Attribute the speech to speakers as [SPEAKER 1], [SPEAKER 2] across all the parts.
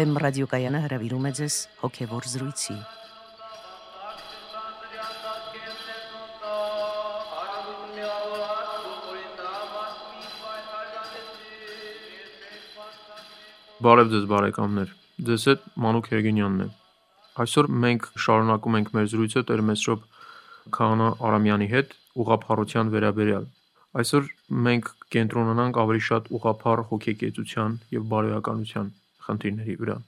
[SPEAKER 1] Վեմ ռադիոկայանը հրավիրում է ձեզ հոգևոր զրույցի։
[SPEAKER 2] Բարև ձեզ բարեկամներ։ Ձեզ հետ Մանուկ Երգենյանն է։ Այսօր մենք շարունակում ենք մեր զրույցը Տեր Մեսրոպ Քահանա Արամյանի հետ ուղափառության վերաբերյալ։ Այսօր մենք կենտրոնանանք ավելի շատ ուղափառ հոգեկեցության եւ բարոյականության խնդիրների վրա։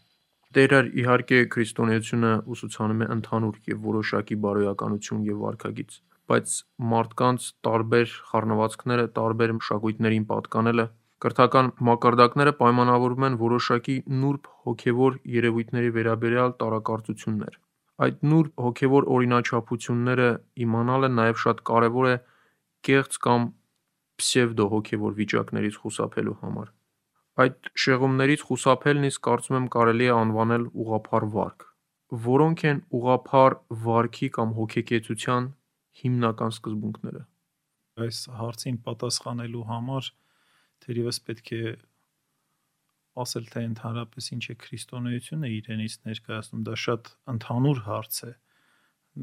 [SPEAKER 2] Տերար իհարկե քրիստոնեությունը ուսուցանում է ընդհանուր եւ որոշակի բարոյականություն եւ վարքագիծ, բայց մարդկանց տարբեր խառնվածքները, տարբեր մշակույթներին պատկանելը Կրթական մակարդակները պայմանավորվում են որոշակի նուրբ հոգևոր երևույթների վերաբերյալ տարակարծություններ։ Այդ նուրբ հոգևոր օրինաչափությունները իմանալը նաև շատ կարևոր է կեղծ կամ պսևդո հոգևոր վիճակներից խուսափելու համար։ Այդ շեղումներից խուսափելն իսկ կարծում եմ կարելի է անվանել ուղղափառ վարք։ Որո՞նք են ուղղափառ վարքի կամ հոգեկեցության հիմնական սկզբունքները։
[SPEAKER 3] Այս հարցին պատասխանելու համար թերևս պետք է ասել թե ընդհանրապես ինչ է քրիստոնեությունը իրենից ներկայացնում դա շատ ընդհանուր հարց է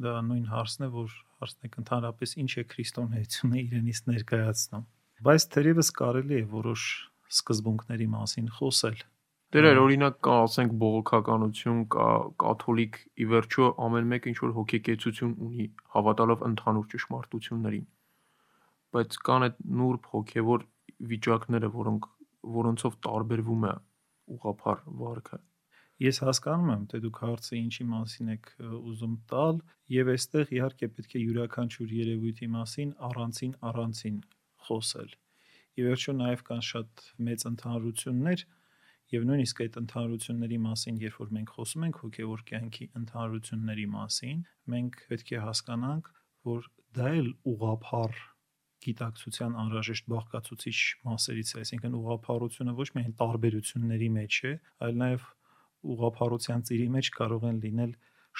[SPEAKER 3] դա նույն հարցն է որ հարցն է ընդհանրապես ինչ է քրիստոնեությունը իրենից ներկայացնում բայց թերևս կարելի է որոշ սկզբունքների մասին խոսել։
[SPEAKER 2] Դեր էր օրինակ կա, ասենք բողոքականություն, կա կաթոլիկ ի վերջո ամեն մեկը ինչ որ հոգեկեցություն ունի, հավատալով ընդհանուր ճշմարտություններին։ Բայց կան այդ նուրբ հոգևոր վիճակները, որոնք որոնցով տարբերվում է ուղափառ վարքը։
[SPEAKER 3] Ես հասկանում եմ, թե դուք հարցը ինչի մասին եք ուզում տալ, եւ այստեղ իհարկե պետք է յուրաքանչյուր երևույթի մասին առանցին առանցին խոսել ի վերջո նաև կան շատ մեծ ընդհանրություններ եւ նույնիսկ այդ ընդհանրությունների մասին, երբ որ մենք խոսում ենք հոգեոր կյանքի ընդհանրությունների մասին, մենք պետք է հասկանանք, որ դա էլ ուղափառ գիտակցության անհրաժեշտ բաղկացուցիչ մասերից է, այսինքն ուղափառությունը ոչ միայն տարբերությունների մեջ է, այլ նաև ուղափառության ծիրի մեջ կարող են լինել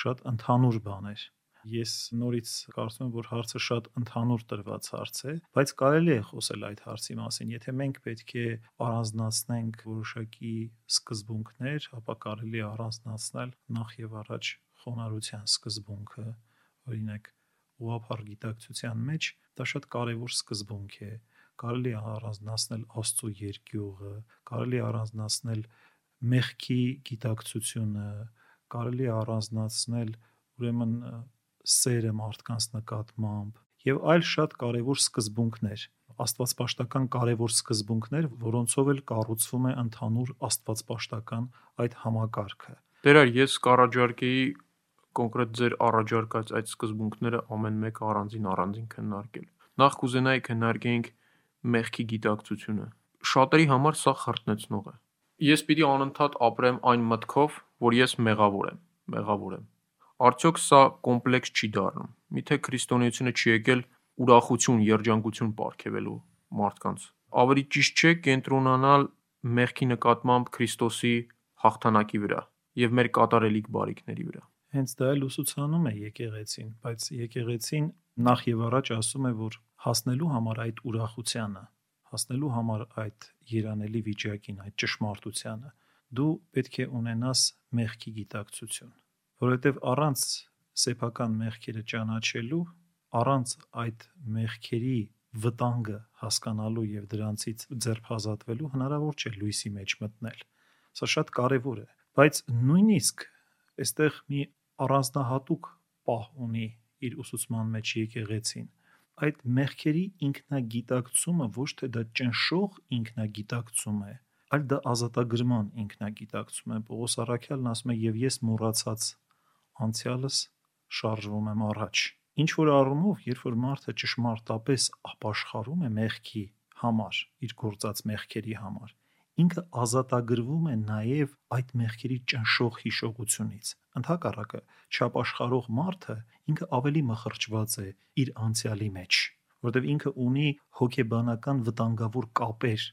[SPEAKER 3] շատ ընդհանուր բաներ Ես նորից կարծում եմ, որ հարցը շատ ընդհանուր տրված հարց է, բայց կարելի է խոսել այդ հարցի մասին։ Եթե մենք պետք է առանձնացնենք որոշակի սկզբունքներ, ապա կարելի է առանձնացնել նախ եւ առաջ խոնարհության սկզբունքը, օրինակ ուղափառ գիտակցության մեջ դա շատ կարևոր սկզբունք է կարելի է առանձնացնել Աստծո երկյուղը, կարելի է առանձնացնել մեղքի գիտակցությունը, կարելի է առանձնացնել ուրեմն սերը մարդկանց նկատմամբ եւ այլ շատ կարևոր սկզբունքներ աստվածպաշտական կարևոր սկզբունքներ, որոնցով էլ կառուցվում է ընդհանուր աստվածպաշտական այդ համակարգը։
[SPEAKER 2] Տերար, ես կառաջարկեի կոնկրետ ձեր առաջարկած այդ սկզբունքները ամեն մեկը առանձին առանձին քննարկել։ Նախ կուզենայի քննարկեինք մեղքի գիտակցությունը։ Շատերի համար սա խրտնեցնող է։ Ես պիտի անընդհատ ապրեմ այն մտքով, որ ես մեղավոր եմ, մեղավոր եմ Արդյոք սա կոմպլեքս չի դառնում։ Միթե քրիստոնեությունը չի եկել ուրախություն, երջանկություն պարգևելու մարդկանց։ Ավելի ճիշտ չէ կենտրոնանալ մեղքի նկատմամբ Քրիստոսի հաղթանակի վրա եւ մեր կատարելիք բարիքների վրա։
[SPEAKER 3] Հենց դա էլ ուսուցանում է եկեղեցին, բայց եկեղեցին նախ եւ առաջ ասում է, որ հասնելու համար այդ ուրախությանը, հասնելու համար այդ երանելի վիճակին, այդ ճշմարտությանը, դու պետք է ունենաս մեղքի գիտակցություն որովհետև առանց սեփական մեղքերը ճանաչելու, առանց այդ մեղքերի վտանգը հասկանալու եւ դրանցից ձերբազատվելու հնարավոր չէ լույսի մեջ մտնել։ Սա շատ կարեւոր է, բայց նույնիսկ այստեղ մի առանձնահատուկ պահ ունի իր ուսուցման մեջ եկեղեցին այդ մեղքերի ինքնագիտակցումը ոչ թե դա ճնշող ինքնագիտակցում է, այլ դա ազատագրման ինքնագիտակցում է։ Պողոս Արաքյալն ասում է եւ ես մոռացած անցյալս շարժվում եմ առաջ։ Ինչ որ առումով, երբ որ մարդը ճշմարտապես ապաշխարում է մեղքի համար, իր գործած մեղքերի համար, ինքը ազատագրվում է նաև այդ մեղքերի ճնշող հիշողությունից։ Ընթակառակը, չապաշխարող մարդը ինքը ավելի մխրճված է իր անցյալի մեջ, որովհետև ինքը ունի հոգեբանական վտանգավոր կապեր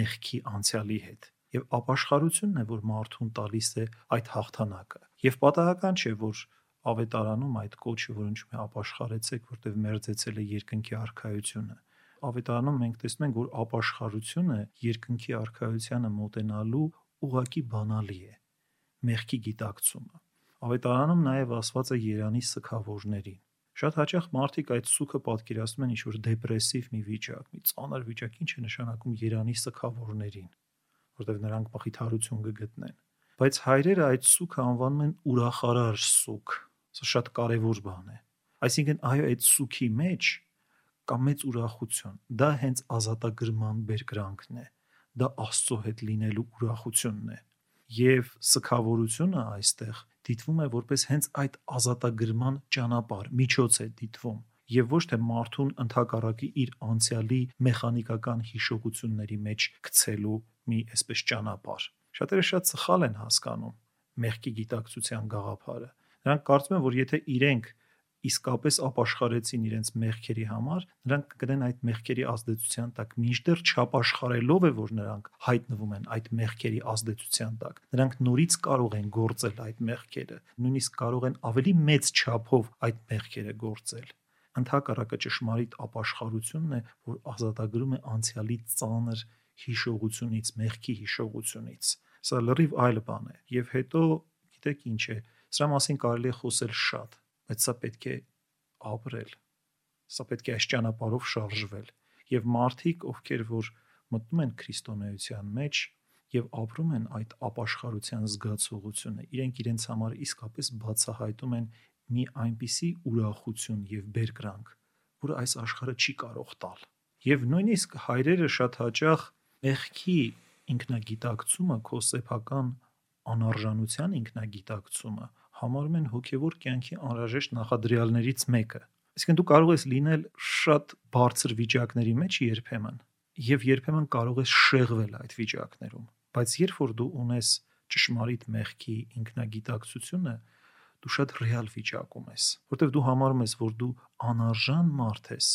[SPEAKER 3] մեղքի անցյալի հետ եւ ապաշխարությունն է, որ մարդուն տալիս է այդ հաղթանակը։ Եվ պատահական չէ, որ ավետարանում այդ կոչը որոնչում է ապաշխարեցեք, որտեղ մերձեցել է երկնքի արխայությունը։ Ավետարանում մենք տեսնում ենք, որ ապաշխարությունը երկնքի արխայությանը մոտենալու ուղակի բանալի է։ մեղքի գիտակցումը։ Ավետարանում նաև ասված է Երանի սքավորներին։ Շատ հաճախ մարդիկ այդ սուքը պատկերացնում են ինչ-որ դեպրեսիվ մի վիճակ, մի ծանր վիճակ, ինչ է նշանակում Երանի սքավորներին, որտեղ նրանք մխիթարություն կգտնեն։ Բայց հայրերը այդ սուքը անվանում են ուրախարար սուք։ Սա շատ կարևոր բան է։ Այսինքն այո, այդ սուքի մեջ կա մեծ ուրախություն։ Դա հենց ազատագրման բերկրանքն է։ Դա Աստծո հետ լինելու ուրախությունն է։ Եվ սքավորությունը այստեղ դիտվում է որպես հենց այդ ազատագրման ճանապարհ, միջոց է դիտվում եւ ոչ թե մարդուն ընդհակառակի իր անցյալի մեխանիկական հիշողությունների մեջ գցելու մի այսպես ճանապարհ։ Շատերը շատ սխալ են հասկանում մեղքի գիտակցության գաղափարը։ Նրանք կարծում են, որ եթե իրենք իսկապես ապաշխարեցին իրենց մեղքերի համար, նրանք կգնեն այդ մեղքերի ազդեցության տակ, մինչդեռ չապաշխարելով է, որ նրանք հայտնվում են այդ մեղքերի ազդեցության տակ։ Նրանք նորից կարող են գործել այդ մեղքերը, նույնիսկ կարող են ավելի մեծ չափով այդ մեղքերը գործել։ Ընթակառակը ճշմարիտ ապաշխարությունն է, որ ազատագրում է անցյալի ծանր հիշողությունից, մեղքի հիշողությունից։ Սա լրիվ այլ բան է։ Եվ հետո գիտեք ինչ է, սրա մասին կարելի է խոսել շատ բայց սա պետք է ապրել։ Սա պետք է այս ճանապարհով շարժվել։ Եվ մարդիկ, ովքեր որ մտնում են քրիստոնեության մեջ եւ ապրում են այդ ապաշխարության զգացողությունը, իրենք իրենց համար իսկապես բացահայտում են մի այնպիսի ուրախություն եւ բերկրանք, որը այս աշխարհը չի կարող տալ։ Եվ նույնիսկ հայրերը շատ հաճախ մեղքի ինքնագիտակցումը, քո սեփական անարժանության ինքնագիտակցումը համարում են հոգևոր կյանքի անհրաժեշտ նախադրյալներից մեկը։ Այսինքն դու կարող ես լինել շատ բարձր վիճակների մեջ երբեմն եւ երբեմն կարող ես շեղվել այդ վիճակներում, բայց երբ որ դու ունես ճշմարիտ մեղքի ինքնագիտակցությունը, դու շատ ռեալ վիճակում ես, որտեղ դու համարում ես, որ դու անարժան մարդ ես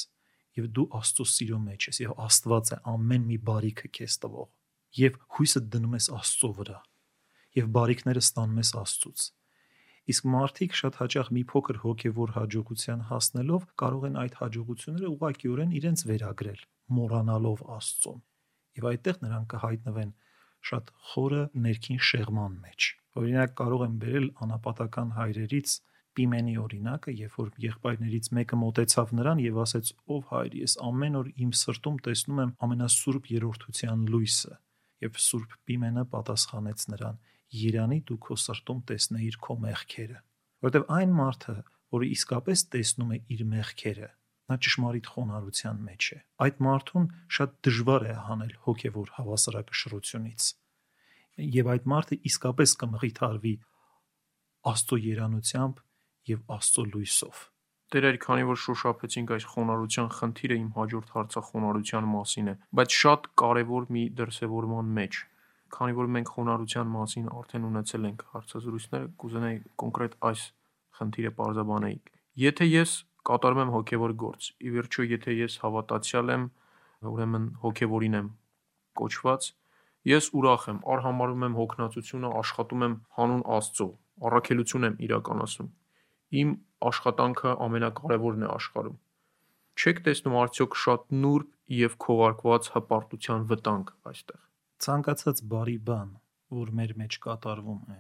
[SPEAKER 3] եւ դու Աստծո սիրո մեջ ես եւ Աստված է ամեն մի բարիքը քեզ տվող եւ հույսը դնում ես Աստծո վրա եւ բարիքները ստանում ես Աստծուց Իսկ մարդիկ շատ հաճախ մի փոքր հոգևոր հաջողության հասնելով կարող են այդ հաջողությունները ուղղակիորեն իրենց վերագրել, մոռանալով Աստծուն։ Եվ այդտեղ նրանք կհայտնվեն շատ խորը ներքին շեղման մեջ։ Օրինակ կարող են բերել անապատական հայրերից Պիմենի օրինակը, երբ որ եղբայրներից մեկը մտեցավ նրան եւ ասեց. «Ով հայր, ես ամեն օր իմ սրտում տեսնում եմ ամենասուրբ երրորդության լույսը»։ Եվ Սուրբ Պիմենը պատասխանեց նրան. Երանի դու քո սրտում տեսնեիր քո մեղքերը, որովհետև այն մարդը, որը իսկապես տեսնում է իր մեղքերը, նա ճշմարիտ խոնարհության մեջ է։ Այդ մարդուն շատ դժվար է հանել հոգևոր հավասարակշռությունից։ Եվ այդ մարդը իսկապես կմղիթարվի Աստծո երանությամբ եւ Աստծո լույսով։
[SPEAKER 2] Տերեր, քանի որ շոշափեցինք այս խոնարհության խնդիրը, իմ հաջորդ հարցը խոնարհության մասին է, բայց շատ կարևոր մի դրսևորման մեջ քանի որ մենք խոնարհության մասին արդեն ունեցել ենք հարցազրույցներ, կուզենայի կոնկրետ այս խնդիրը parzabanեիք։ Եթե ես կատարում եմ հոգևոր գործ, ի վերջո եթե ես հավատացյալ եմ, ուրեմն հոգևորին եմ կոչված, ես ուրախ եմ, արհամարում եմ հոգնածությունը, աշխատում եմ հանուն Աստծո, առաքելություն եմ իրականացնում։ Իմ աշխատանքը ամենակարևորն է աշխարհում։ Չեք տեսնում արդյոք շատ նուրբ եւ քողարկված հպարտության վտանգ այստեղ
[SPEAKER 3] ցանկացած բարի բան, որ մեր մեջ կատարվում է,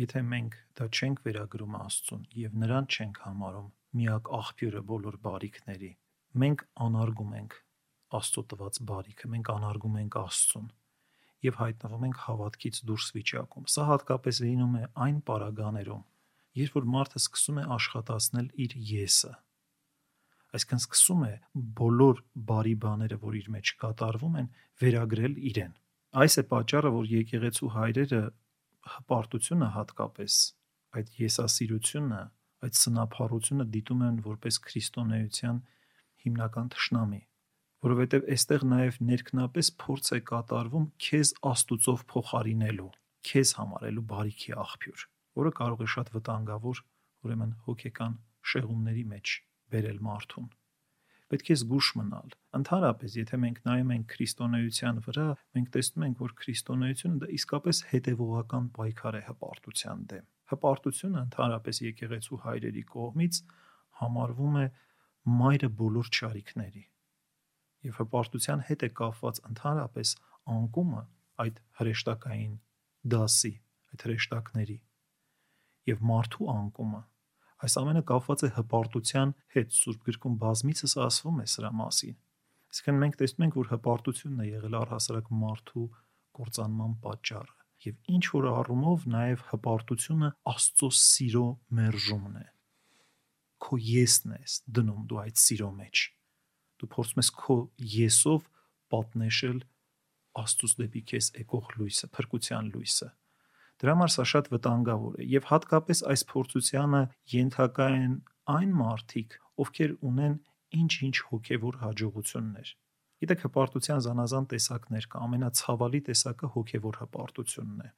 [SPEAKER 3] եթե մենք դա չենք վերագրում Աստծուն եւ նրան չենք համարում միակ աղբյուրը բոլոր բարիքների, մենք անարգում ենք Աստծո տված բարիքը, մենք անարգում ենք Աստծուն եւ հայտնվում ենք հավատքից դուրս վիճակում։ Սա հատկապես լինում է այն պարագաներում, երբ որ մարդը սկսում է աշխատացնել իր եսը։ Այսինքն սկսում է բոլոր բարի բաները, որ իր մեջ կատարվում են, վերագրել իրեն։ Այս է պատճառը, որ եկեղեցու հայրերը հպարտությունը հատկապես այդ եսասիրությունը, այդ սնափառությունը դիտում են որպես քրիստոնեության հիմնական ճշնամի, որովհետև այստեղ նաև ներքնապես փորձ է կատարվում քեզ Աստուծով փոխարինելու, քեզ համարելու բարիքի աղբյուր, որը կարող է շատ վտանգավոր ուրեմն հոգեկան շեղումների մեջ բերել մարդուն պետք է զգուշ մնալ։ Ընդհանրապես, եթե մենք նայում ենք քրիստոնեության վրա, մենք տեսնում ենք, որ քրիստոնեությունը դա իսկապես հետևողական պայքար է հպարտության դեմ։ Հպարտությունը ընդհանրապես եկեղեցու հայրերի կողմից համարվում է մայրը բոլոր ճարիքների։ Եվ հպարտության հետ է կապված ընդհանրապես անկումը այդ հրեշտակային դասի, այդ հրեշտակների եւ մարդու անկումը այս ամենը կապված է հպարտության հետ Սուրբ գրքում բազմիցս ասվում է սրա մասին այսինքն մենք տեսնում ենք որ հպարտությունն է եղել առհասարակ մարդու կործանման պատճառը եւ ինչ որ առումով նաեւ հպարտությունը Աստծո սիրո մերժումն է քո եսն ես դնում դու այդ սիրո մեջ դու փորձում ես քո եսով պատնեշել Աստծուց դեպի քեզ եկող լույսը, փրկության լույսը։ Դրա համար սա շատ վտանգավոր է եւ հատկապես այս փորձությանը ենթակա են այն մարդիկ, ովքեր ունեն ինչ-ինչ հոգեվոր հաջողություններ։ Գիտեք, հպարտության զանազան տեսակներ կա, ամենացավալի տեսակը հոգեվոր հպարտությունն է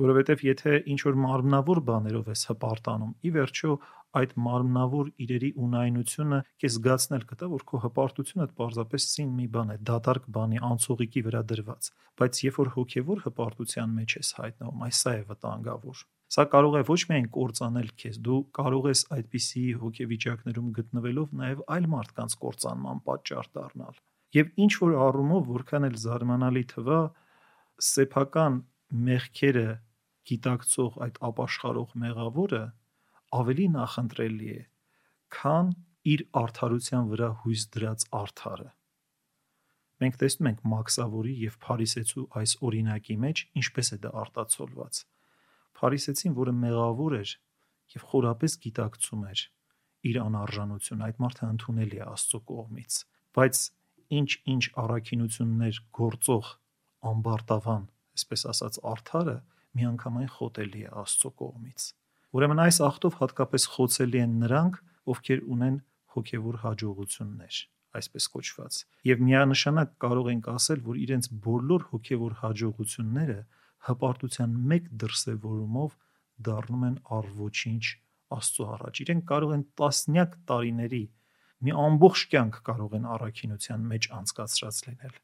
[SPEAKER 3] որովհետև եթե ինչ որ մարմնավոր բաներով ես հպարտանում, ի վերջո այդ մարմնավոր իրերի ունայնությունը քեզ զգացնել կտա, որ քո հպարտությունը պարզապես սին մի բան է, դատարկ բանի անցողիկի վրա դրված, բայց երբ որ հոգևոր հպարտության մեջ ես հայտնվում, այս սա է վտանգավոր։ Սա կարող է ոչ միայն կործանել քեզ, դու կարող ես այդպիսի հոգեվիճակներում գտնվելով նաև այլ մարդկանց կործանման պատճառ դառնալ։ Եվ ինչ որ առումով որքան էլ զարմանալի թվա, սեփական մեղքերը գիտակցող այդ ապաշխարող մեղավորը ավելի նախընտրելի է, քան իր արդարության վրա հույս դրած արդարը։ Մենք տեսնում ենք Մաքսավորի եւ Փարիսեցու այս օրինակի մեջ ինչպես է դա արտացոլված։ Փարիսեցին, որը մեղավոր էր եւ խորապես գիտակցում էր իր անարժանությունը, այդ մարդը ընդունելի է Աստծո կողմից, բայց ինչ-ինչ առաքինություններ գործող ամբարտավան, այսպես ասած, արդարը միանգամայն խոտելի է Աստծո կողմից։ Ուրեմն այս ախտով հատկապես խոցելի են նրանք, ովքեր ունեն հոգևոր հաջողություններ, այսպես կոչված։ Եվ միանշանակ կարող ենք ասել, որ իրենց բոլոր հոգևոր հաջողությունները հպարտության մեկ դրսևորումով դառնում են առ ոչինչ Աստծո առաջ։ Իրենք կարող են տասնյակ տարիների մի ամբողջ կյանք կարող են առաքինության մեջ անցկացրած լինել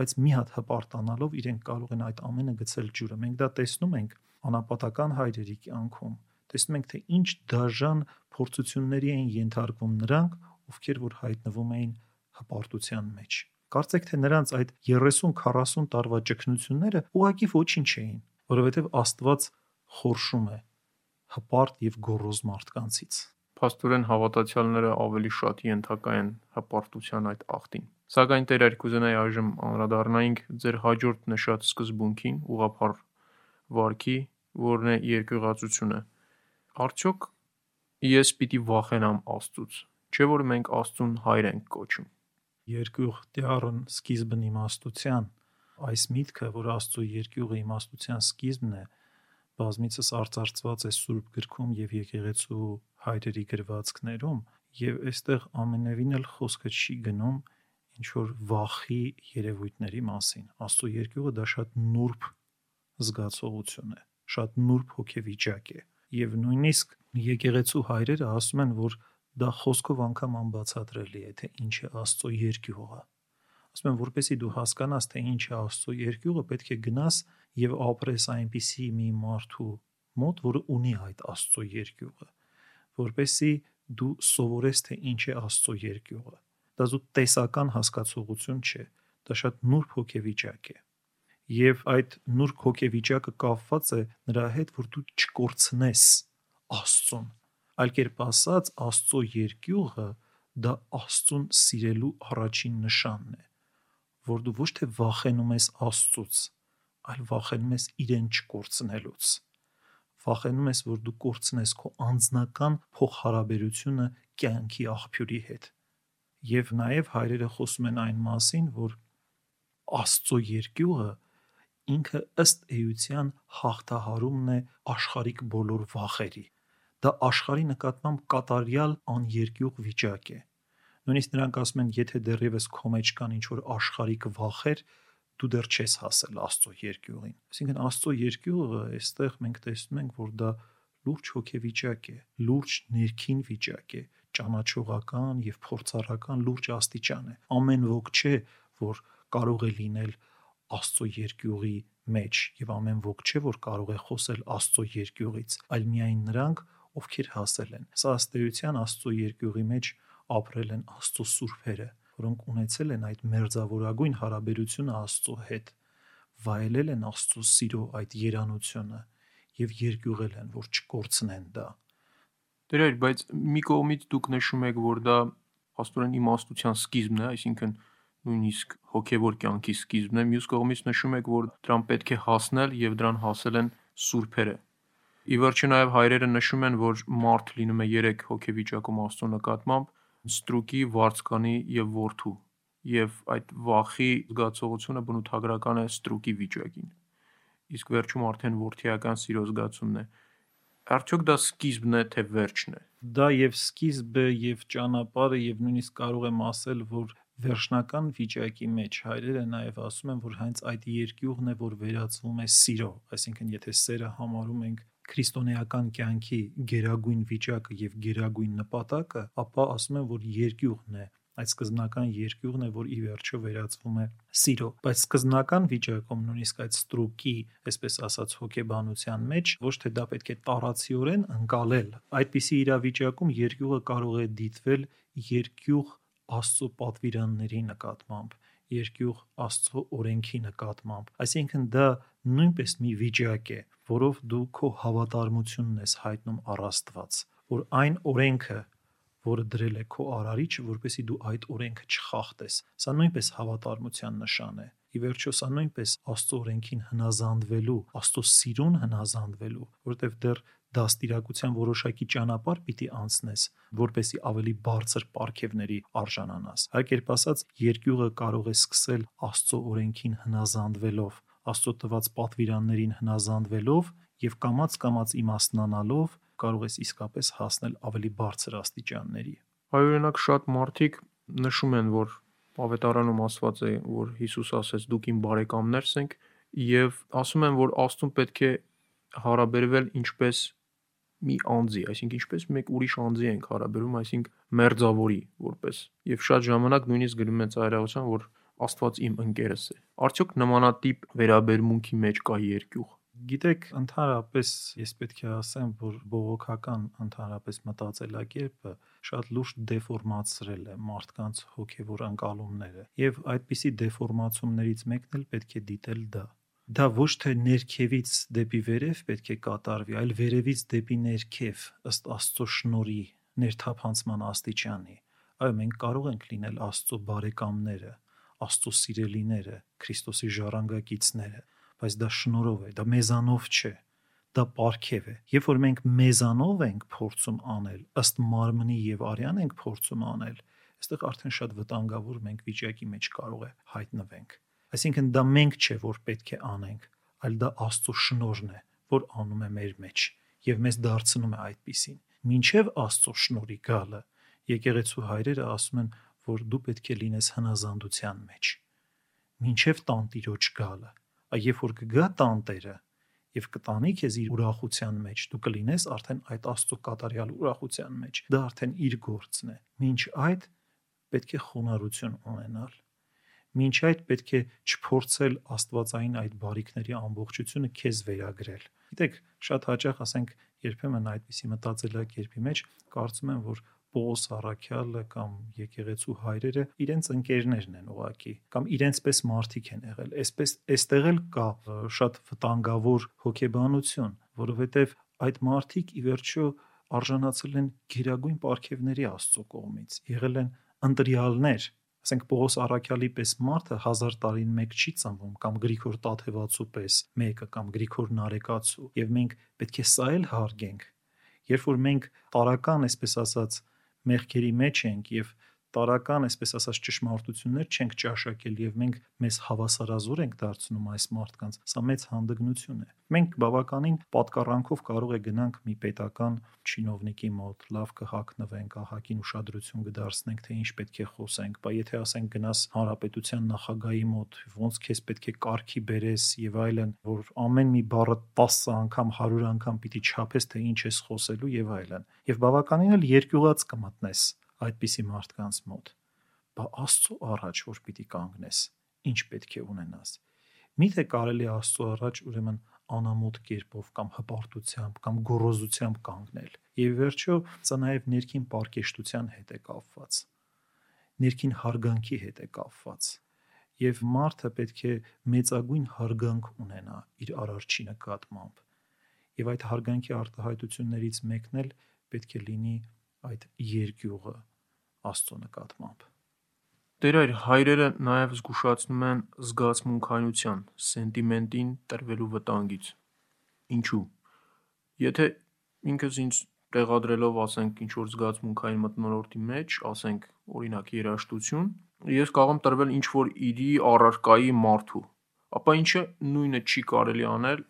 [SPEAKER 3] բայց մի հատ հպարտանալով իրենք կարող են այդ ամենը գցել ջուրը։ Մենք դա տեսնում ենք անապատական հայրերի կյանքում։ Տեսնում ենք, թե ինչ դաժան փորձությունների էին ենթարկվում նրանք, ովքեր որ հայտնվում էին հպարտության մեջ։ Կարծեք թե նրանց այդ 30-40 տարվա ճգնությունները ուղակի ոչինչ էին, որովհետև Աստված խորշում է հպարտ եւ գոռոզ մարդկանցից։
[SPEAKER 2] Փաստորեն հավատացյալները ավելի շատ ենթակա են հպարտության այդ ախտին։ Սակայն Տեր երկուզենայի այժմ անդրադառնայինք ձեր հաջորդ նշած սկզբունքին, ուղափառ վարքի, որն է երկյուղացությունը։ Արդյոք ես պիտի վախենամ Աստծուց, չէ՞ որ մենք Աստծուն հայր ենք կոչում
[SPEAKER 3] երկյուղ դիառն սկիզբն իմաստության այս միտքը, որ Աստծո երկյուղը իմաստության սկիզբն է, բազմիցս արծարծված է Սուրբ գրքում եւ եկեղեցու հայրերի գրվածքներում, եւ այստեղ ամենևին էլ խոսքը չի գնում ինչ որ վախի երևույթների մասին։ Աստծո երկյուղը դա շատ նուրբ զգացողություն է, շատ նուրբ հոգեվիճակ է։ Եվ նույնիսկ եկեղեցու հայրերը ասում են, որ դա խոսքով անգամ անբացատրելի է, թե ինչ է Աստծո երկյուղը։ Ասում եմ, որպեսի դու հասկանաս, թե ինչ է Աստծո երկյուղը, պետք է գնաս եւ ապրես այնպիսի մի մարդու մոտ, որը ունի այդ Աստծո երկյուղը, որպեսի դու սովորես, թե ինչ է Աստծո երկյուղը։ Դա զուտ տեսական հասկացողություն չէ, դա շատ նուրբ հոգեվիճակ է եւ այդ նուրբ հոգեվիճակը կապված է նրա հետ, որ դու չկորցնես Աստծուն Այլ կերպ ասած, Աստծո երկյուղը դա Աստծուն սիրելու առաջին նշանն է, որ դու ոչ թե վախենում ես Աստծուց, այլ վախենում ես իրեն չկորցնելուց։ Վախենում ես, որ դու կորցնես քո անձնական փոխհարաբերությունը կյանքի աղբյուրի հետ։ Եվ նաև հայրերը խոսում են այն մասին, որ Աստծո երկյուղը ինքը ըստ էության հաղթահարումն է աշխարհիկ բոլոր վախերի դա աշխարհի նկատմամբ կատարյալ աներկյուղ վիճակ է։ Նույնիսկ նրանք ասում են, եթե դեռևս քո մեջ կան ինչ որ աշխարհիկ վախեր, դու դեռ չես հասել Աստծո երկյուղին։ Այսինքն Աստծո երկյուղը այստեղ մենք տեսնում ենք, որ դա լուրջ հոգեվիճակ է, լուրջ ներքին վիճակ է, ճանաչողական եւ փորձառական լուրջ աստիճան է։ Ամեն ոք չէ, որ կարող է լինել Աստծո երկյուղի մեջ եւ ամեն ոք չէ, որ կարող է խոսել Աստծո երկյուղից, այլ միայն նրանք, ովքեր հասել են։ Սա ըստեյության Աստծո երկյուղի մեջ ապրել են Աստծո սուրբերը, որոնք ունեցել են այդ մերձավորագույն հարաբերությունը Աստծո հետ, վայելել են Աստծո սիրո այդ երանությունը եւ երկյուղել են, որ չկորցնեն դա։
[SPEAKER 2] Դերեր, բայց մի կողմից դուք նշում եք, որ դա աստորեն իմաստության սկիզբն է, այսինքն նույնիսկ հոգևոր կյանքի սկիզբն է, մյուս կողմից նշում եք, որ դրան պետք է հասնել եւ դրան հասել են սուրբերը։ Ի վերջո նաև հայրերը նշում են, որ մարդ լինում է 3 հոգեվիճակում աստծո նկատմամբ՝ ստրուկի, վարձկանի եւ որդու, եւ այդ վախի զգացողությունը բնութագրական է ստրուկի վիճակին։ Իսկ վերջում արդեն որդիական սիրո զգացումն է։ Արդյոք դա սկիզբն է, թե վերջն է։
[SPEAKER 3] Դա եւ սկիզբը եւ ճանապարհը եւ նույնիսկ կարող եմ ասել, որ վերջնական վիճակի մեջ հայրերը նաև ասում են, որ հենց այդ երկյուղն է, որ վերածվում է սիրո, այսինքն եթե սերը համարում ենք քրիստոնեական կյանքի գերագույն վիճակը եւ գերագույն նպատակը, ապա ասում են, որ երկյուղն է, այդ սկզբնական երկյուղն է, որ ի վերջո վերածվում է սիրո, բայց սկզբնական վիճակում նույնիսկ այդ ստրուկի, այսպես ասած, հոգեբանության մեջ ոչ թե դա պետք է տարածիորեն ընկալել։ Այդպիսի իրավիճակում երկյուղը կարող է դիտվել երկյուղ Աստծո պատվիրանների նկատմամբ, երկյուղ Աստծո օրենքի նկատմամբ։ Այսինքն դա նույնպես մի վիճակ է, որով դու քո հավատարմությունն ես հայտնում առ Աստված, որ այն օրենքը, որը դրել է քո արարիչը, որպեսի դու այդ օրենքը չխախտես։ Սա նույնպես հավատարմության նշան է։ Ի վերջո սա նույնպես Աստծո օրենքին հնազանդվելու, Աստծո սիրուն հնազանդվելու, որտեղ դեռ դաստիարակության որոշակի ճանապարհ պիտի անցնես, որպեսի ավելի բարձր պարգևների արժանանաս։ կերպ ասած, երկյուղը կարող է սկսել Աստծո օրենքին հնազանդվելով, Աստծո տված պատվիրաններին հնազանդվելով եւ կամած-կամած իմաստնանալով կարող ես իսկապես հասնել ավելի բարձր աստիճանների։
[SPEAKER 2] Հայօրինակ շատ մարդիկ նշում են, որ ավետարանում ասված է, որ Հիսուս ասեց՝ դուք իմ բարեկամներս եք, եւ ասում են, որ Աստուն պետք է հարաբերվել ինչպես մի անձի, այսինքն ինչպես մեկ ուրիշ անձի ենք հարաբերում, այսինքն մերձավորի որպես։ Եվ շատ ժամանակ նույնիսկ գրում են ծայրահեղության, որ Աստված իմ ընկերս է։ Արդյոք նմանատիպ վերաբերմունքի մեջ կա երկյուղ։
[SPEAKER 3] Գիտեք, ընդհանրապես ես պետք է ասեմ, որ բողոքական ընդհանրապես մտածելակերպը շատ լուրջ դեֆորմացրել է մարդկանց հոգևոր անկալումները, եւ այդպիսի դեֆորմացումներից մեկն էլ պետք է դիտել դա դա ոչ թե ներքևից դեպի վերև պետք է կատարվի, այլ վերևից դեպի ներքև, ըստ Աստծո շնորի, ներթափանցման աստիճանի։ Այո, մենք կարող ենք լինել Աստծո բարեկամները, Աստծո սիրելիները, Քրիստոսի ժառանգակիցները, բայց դա շնորով է, դա մեզանով չէ դա պարգև է։ Երբ որ մենք մեզանով ենք փորձում անել, ըստ մարմնի եւ արյան ենք փորձում անել, այստեղ արդեն շատ վտանգավոր մենք վիճակի մեջ կարող է հայտնվենք։ Այսինքն դա մենք չէ, որ պետք է անենք, այլ դա Աստծո շնորհն է, որ անում է մեր մեջ եւ մեզ դարձնում է այդպիսին։ Մինչև Աստծո շնորհի գալը եկեղեցու հայրերը ասում են, որ դու պետք է լինես հնազանդության մեջ։ Մինչև տանտիրոջ գալը, երբ որ կգա տանտերը եւ կտանի քեզ իր ուրախության մեջ, դու կլինես արդեն այդ Աստծո կատարյալ ուրախության մեջ։ Դա արդեն իր գործն է։ Մինչ այդ պետք է խոնարհություն ունենալ Մինչ այդ պետք է չփորձել Աստվածային այդ բարիքների ամբողջությունը քեզ վերագրել։ Գիտեք, շատ հաճախ ասենք երբեմն այդպիսի մտածելակերպի մեջ կարծում եմ, որ Պողոս Արաքյալը կամ եկեղեցու հայրերը իրենց ընկերներն են ուղակի կամ իրենցպես մարդիկ են եղել։ Այսպես այստեղ էլ կա շատ վտանգավոր հոգեբանություն, որովհետև այդ մարդիկ ի վերջո արժանացել են գերագույն ապարքևների Աստծո կողմից, եղել են ընտրյալներ, ասենք Պողոս Արաքյալի պես մարդը հազար տարին մեկ չի ծնվում կամ Գրիգոր Տաթևացու պես մեկը կամ Գրիգոր Նարեկացու եւ մենք պետք է սա էլ հարգենք երբ որ մենք տարական այսպես ասած մեղքերի մեջ ենք եւ տարական, այսպես ասած, ճշմարտություններ չենք ճաշակել եւ մենք մեզ հավասարազոր ենք դարձնում այս մարդկանց, սա մեծ հանդգնություն է։ Մենք բավականին պատկառանքով կարող է գնանք մի պետական չինովնիկի մոտ, լավ կհակնվենք, ահագին ուշադրություն կդարձնենք, թե ինչ պետք է խոսենք, բայց եթե ասենք գնաս հանրապետության նախագահի մոտ, ոնց քեզ պետք է կարգի բերես եւ այլն, որ ամեն մի բառը 10 անգամ, 100 անգամ պիտի չափես, թե ինչ ես խոսելու եւ այլն։ Եվ բավականին էլ երկյուղած կմտնես այդպիսի մարդկանց մոտ բա աստծո առաջ որ պիտի կանգնես ինչ պետք է ունենաս միթե կարելի աստծո առաջ ուրեմն անամոթ կերպով կամ հպարտությամբ կամ գոռոզությամբ կանգնել եւ վերջո սա նաեւ ներքին պարկեշտության հետ է կապված ներքին հարգանքի հետ է կապված եւ մարդը պետք է մեծագույն հարգանք ունենա իր արարչի նկատմամբ Եվ այդ հարգանքի արտահայտություններից մեկն էլ պետք է լինի այդ երկյուղը Աստծո նկատմամբ։
[SPEAKER 2] Տեր այր հայրերը նաև զգուշացնում են զգացմունքայնության, սենտիմենտին տրվելու վտանգից։ Ինչու՞։ Եթե ինքս ինձ տեղադրելով, ասենք, ինչ որ զգացմունքային մտնոլորտի մեջ, ասենք, օրինակ երաժշտություն, ես կարող եմ տրվել ինչ որ իրի առարկայի մարդու, ապա ինչը նույնը չի կարելի անել,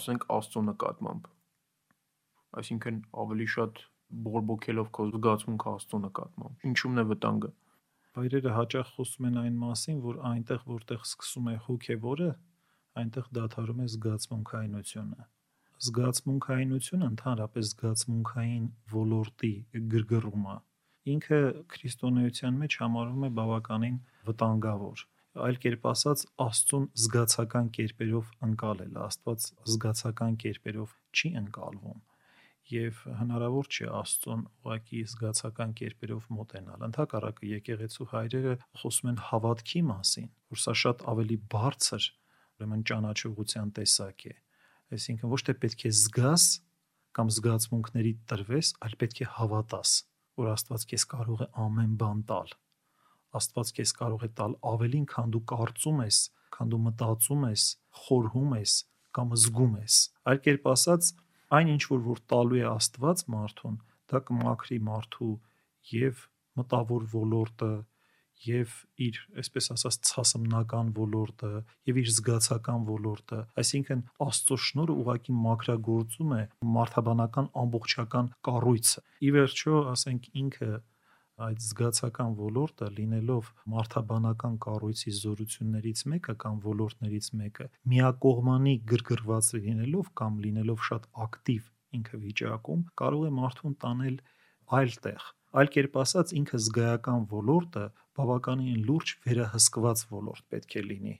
[SPEAKER 2] ասենք, Աստծո նկատմամբ։ Այսինքն ավելի շատ բորբոքելով քո զգացմունքը Աստծո նկատմամբ։ Ինչու՞մն է վտանգը։
[SPEAKER 3] Հայրերը հաճախ խոսում են այն մասին, որ այնտեղ, որտեղ սկսում է հոգևորը, այնտեղ դադարում է զգացմունքայինությունը զգացմունքայինությունը ընդհանրապես զգացմունքային ոլորտի գրգռումը ինքը քրիստոնեության մեջ համարվում է բավականին վտանգավոր այլ կերպ ասած աստծուն զգացական կերպերով ընկալել աստված զգացական կերպերով չի ընկալվում եւ հնարավոր չէ աստծուն ուղակի զգացական կերպերով մոտենալ ընդհակառակը եկեղեցու հայրերը խոսում են հավատքի մասին որ սա շատ ավելի բարձր ուրեմն ճանաչողության տեսակ է Այսինքն ոչ թե պետք է զգաս կամ զգացմունքների տրվես, այլ պետք է հավատաս, որ Աստված քեզ կարող է ամեն բան տալ։ Աստված քեզ կարող է տալ ավելին, քան դու կարծում ես, քան դու մտածում ես, խորհում ես կամ զգում ես։ Այլ կերպ ասած, այն ինչ որ որ տալու է Աստված մարդուն, դա կմաքրի մարդու եւ մտավոր ոլորտը, եւ իր, այսպես ասած, ցասմնական ոլորտը եւ իր զգացական ոլորտը, այսինքն Աստծո շնորհը ուղակի մակրագործում է մարդաբանական ամբողջական կառույցը։ Ի վերջո, ասենք ինքը այդ զգացական ոլորտը լինելով մարդաբանական կառույցի զորություններից մեկը կամ ոլորտներից մեկը միակողմանի գրգռված լինելով կամ լինելով շատ ակտիվ ինքը վիճակում կարող է մարդուն տանել այլ տեղ Այլ կերպ ասած, ինքը զգայական ոլորտը բավականին լուրջ վերահսկված ոլորտ պետք է լինի։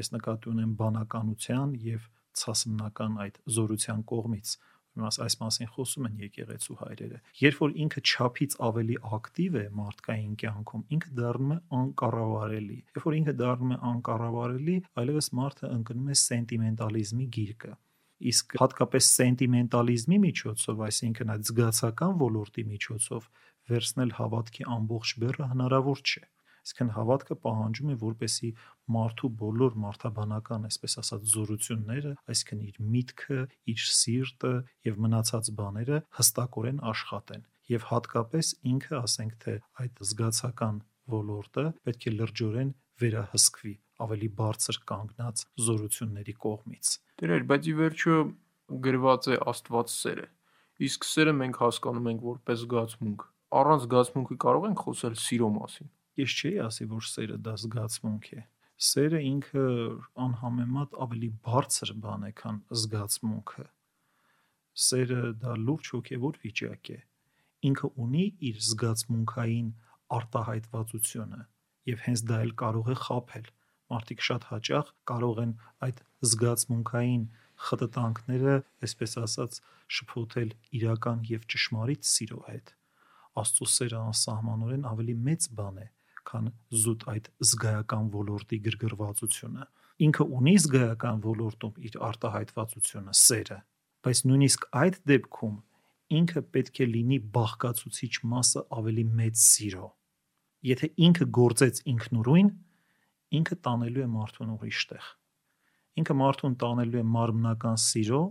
[SPEAKER 3] Ես նկատի ունեմ բանականության եւ ցասմնական այդ զորության կողմից իմաց այս մասին խոսում են եկեղեցու հայրերը. Երբ որ ինքը ճափից ավելի ակտիվ է մարդկային կյանքում ինքը դառնում է անկառավարելի երբ որ ինքը դառնում է անկառավարելի այլևս մարդը ընկնում է սենտիմենտալիզմի գիրկը իսկ հատկապես սենտիմենտալիզմի միջոցով այսինքն այդ զգացական ոլորտի միջոցով վերցնել հավատքի ամբողջ բեռը հնարավոր չէ։ Իսկն հավատքը պահանջում է, որպեսի մարդու բոլոր մարդաբանական, այսպես ասած, զորությունները, այսինքն իր միտքը, իր սիրտը եւ մնացած բաները հստակորեն աշխատեն եւ հատկապես ինքը, ասենք թե այդ զգացական ոլորտը պետք է լրջորեն վերահսկվի ավելի բարձր կանգնած զորությունների կողմից։
[SPEAKER 2] Դերեր, բայց ի վերջո գրված է Աստված սերը։ Իսկ սերը մենք հասկանում ենք որպես զգացմունք առանց զգացմունքի կարող ենք խոսել սիրո մասին։
[SPEAKER 3] Ես չէի ասի, որ սերը դա զգացմունք է։ Սերը ինքը անհամեմատ ավելի բարձր բան է, քան զգացմունքը։ Սերը դա լուրջ հոգևոր վիճակ է։ Ինքը ունի իր զգացմունքային արտահայտվածությունը եւ հենց դա էլ կարող է խაფել։ Մարդիկ շատ հաճախ կարող են այդ զգացմունքային խտտանքները, այսպես ասած, շփոթել իրական եւ ճշմարիտ սիրո հետ Աստծո սերը անսահմանորեն ավելի մեծ բան է, քան զուտ այդ զգայական ոլորտի գրգռվածությունը։ Ինքը ունի զգայական ոլորտում իր արտահայտվածությունը, սերը, բայց նույնիսկ այդ դեպքում ինքը պետք է լինի բաղկացուցիչ մասը ավելի մեծ սիրո։ Եթե ինքը գործեց ինքնուրույն, ինքը տանելու է մարդուն ուրիշ տեղ։ Ինքը մարդուն տանելու է մարմնական սիրո,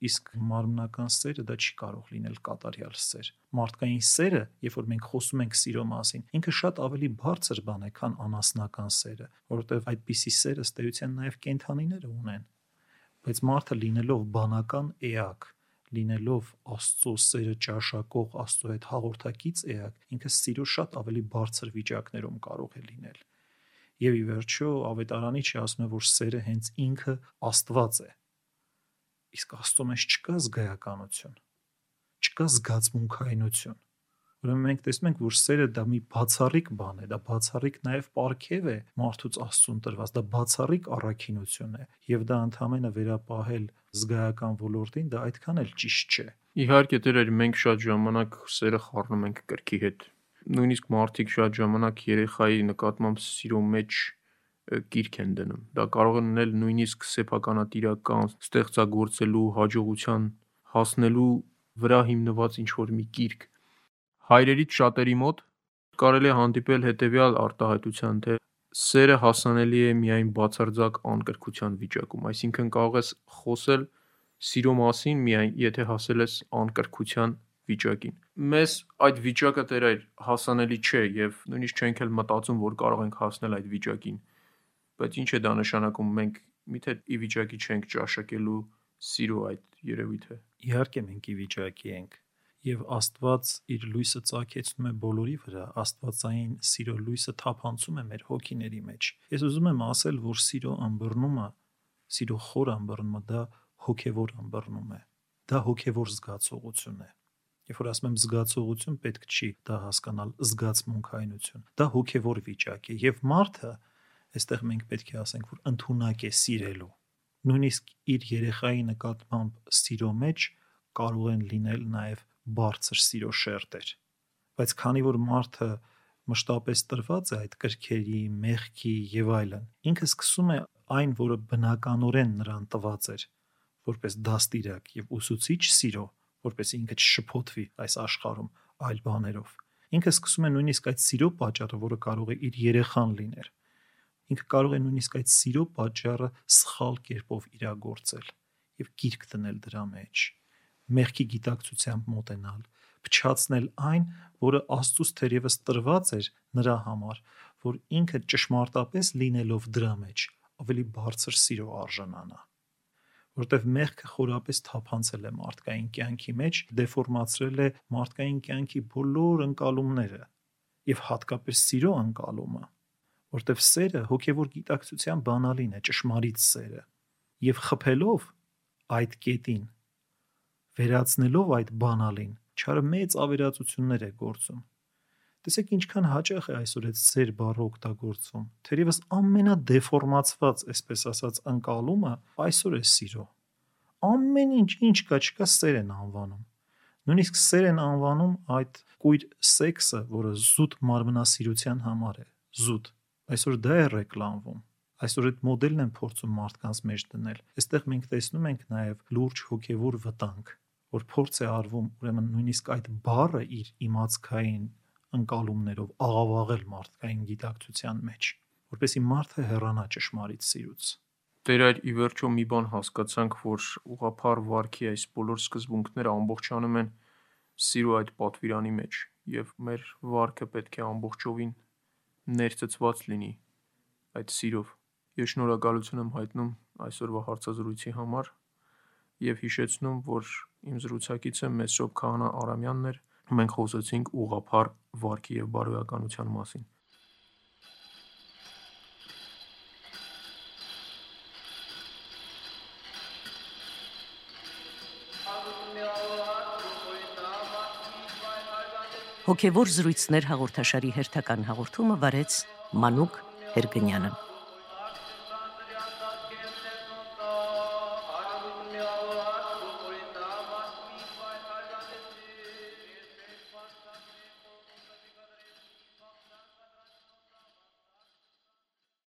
[SPEAKER 3] իսկ մարմնական սերը դա չի կարող լինել կատարյալ սեր։ Մարդկային սերը, երբ որ մենք խոսում ենք սիրո մասին, ինքը շատ ավելի բարձր բան է, քան անասնական սերը, որովհետև այդպիսի սերը ստեյության նաև կենթանիները ունեն։ Բայց մարդը լինելով բանական էակ, լինելով Աստծո սերը ճաշակող Աստծո հետ հաղորդակից էակ, ինքը սիրո շատ ավելի բարձր վիճակներում կարող է լինել։ Եվ ի վերջո ավետարանի չի ասում որ սերը հենց ինքը Աստված է Իսկ Աստծո մեջ չկա զգայականություն, չկա զգացմունքայինություն։ Ուրեմն մենք տեսնում ենք, որ սերը դա մի բացառիկ բան է, դա բացառիկ նաև ապարքև է մարդուց Աստծուն տրված, դա բացառիկ առաքինություն է, եւ դա ընդհանրապես վերապահել զգայական ոլորտին, դա այդքան էլ ճիշտ չէ։
[SPEAKER 2] Իհարկե, դերեր մենք շատ ժամանակ սերը խառնում ենք կրքի հետ։ Նույնիսկ մարդիկ շատ ժամանակ երեխայի նկատմամբ սիրո մեջ գիրք են դնում։ Դա կարող է լինել նույնիսկ սեփականատիրական, ստեղծագործելու, հաջողության հասնելու վրա հիմնված ինչ-որ մի գիրք։ Հայրերից շատերի մոտ կարելի է հանդիպել հետևյալ արտահայտության, թե սերը հասանելի է միայն բացարձակ անկրկության վիճակում, այսինքն կարող ես խոսել սիրո մասին միայն եթե հասել ես անկրկության վիճակին։ Մեզ այդ վիճակը դեռ հասանելի չէ եւ նույնիսկ չենք էլ մտածում, որ կարող ենք հասնել այդ վիճակին բայց ինչ է դա նշանակում մենք միթե ի վիճակի չենք ճաշակելու սիրո այդ երևույթը
[SPEAKER 3] իհարկե մենք ի վիճակի ենք եւ Աստված իր լույսը ցակեցնում է բոլորի վրա Աստվածային սիրո լույսը թափանցում է մեր հոգիների մեջ ես ուզում եմ ասել որ սիրո ըմբռնումը սիրո խոր ըմբռնումը դա հոգեվոր ըմբռնում է դա հոգեվոր զգացողություն է Երբ որ ասում եմ զգացողություն, պետք չի դա հասկանալ զգացմունքայնություն։ Դա հոգևոր վիճակ է եւ մարդը այստեղ մենք պետք է ասենք, որ ընդունակ է սիրելու։ Նույնիսկ իր երեխայի նկատմամբ սիրո մեջ կարող են լինել նաև բարձր սիրո շերտեր։ Բայց քանի որ մարդը մշտապես տրված է այդ կրքերի, մեղքի եւ այլն, ինքը սկսում է այն, որը բնականորեն նրան տված էր, որպես դաստիարակ եւ ուսուցիչ սիրո, որպես ինքը չշփոթվի այս աշխարհում այլ բաներով։ Ինքը սկսում է նույնիսկ այդ սիրո պատճառը, որը կարող է իր երեխան լինել, ինքը կարող է նույնիսկ այդ սիրո պատճառը սխալ կերպով իրագործել եւ գիրք դնել դրա մեջ մեղքի գիտակցությամբ մոտենալ փչացնել այն որը աստծուց թերևս տրված էր նրա համար որ ինքը ճշմարտապես լինելով դրա մեջ ավելի բարձր սիրո արժանանա որտեվ մեղքը խորապես թափանցել է մարդկային կյանքի մեջ, դեֆորմացրել է մարդկային կյանքի բոլոր ընկալումները եւ հատկապես սիրո ընկալումը որտեվ սերը հոգևոր գիտակցության բանալին է, ճշմարիտ սերը։ Եվ խփելով այդ կետին, վերացնելով այդ բանալին, չարը մեծ ավերածություններ է գործում։ Տեսեք ինչքան հաճախ է այսօր այդ ծեր բառը օգտագործվում։ Թերևս ամենադեֆորմացված, այսպես ասած, անկալումը այսօր է սիրո։ Ամեն ինչ ինչ կա, չկա սեր են անվանում։ Նույնիսկ սեր են անվանում այդ կույր սեքսը, որը զուտ մարմնասիրության համար է, զուտ Այսօր դա է ռեկլամվում։ Այսօր այդ մոդելն են փորձում մարդկանց մեջ դնել։ Այստեղ մենք տեսնում ենք նաև լուրջ հոգևոր վտանգ, որ փորձ է արվում ուրեմն նույնիսկ այդ բառը իր իմացքային ընկալումներով աղավաղել մարդկային գիտակցության մեջ, որպեսի մարդը հեռանա ճշմարիտ սիրուց։
[SPEAKER 2] Դեր այդ ի վերջո մի բան հասկացանք, որ ուղափառ վարքի այս բոլոր սկզբունքները ամբողջանում են սիրո այդ պատվիրանի մեջ եւ մեր վարքը պետք է ամբողջովին ներծծված լինի այդ սիրով։ Ես շնորհակալություն եմ հայտնում այսօրվա հարցազրույցի համար եւ հիշեցնում, որ իմ զրուցակիցը Մեսրոպ Քահանա Արամյանն էր։ Մենք խոսեցինք ուղափառ վարքի եւ բարոյականության մասին։
[SPEAKER 1] Հոգևոր զրույցներ հաղորդաշարի հերթական հաղորդումը վարեց Մանուկ Հերգնյանը։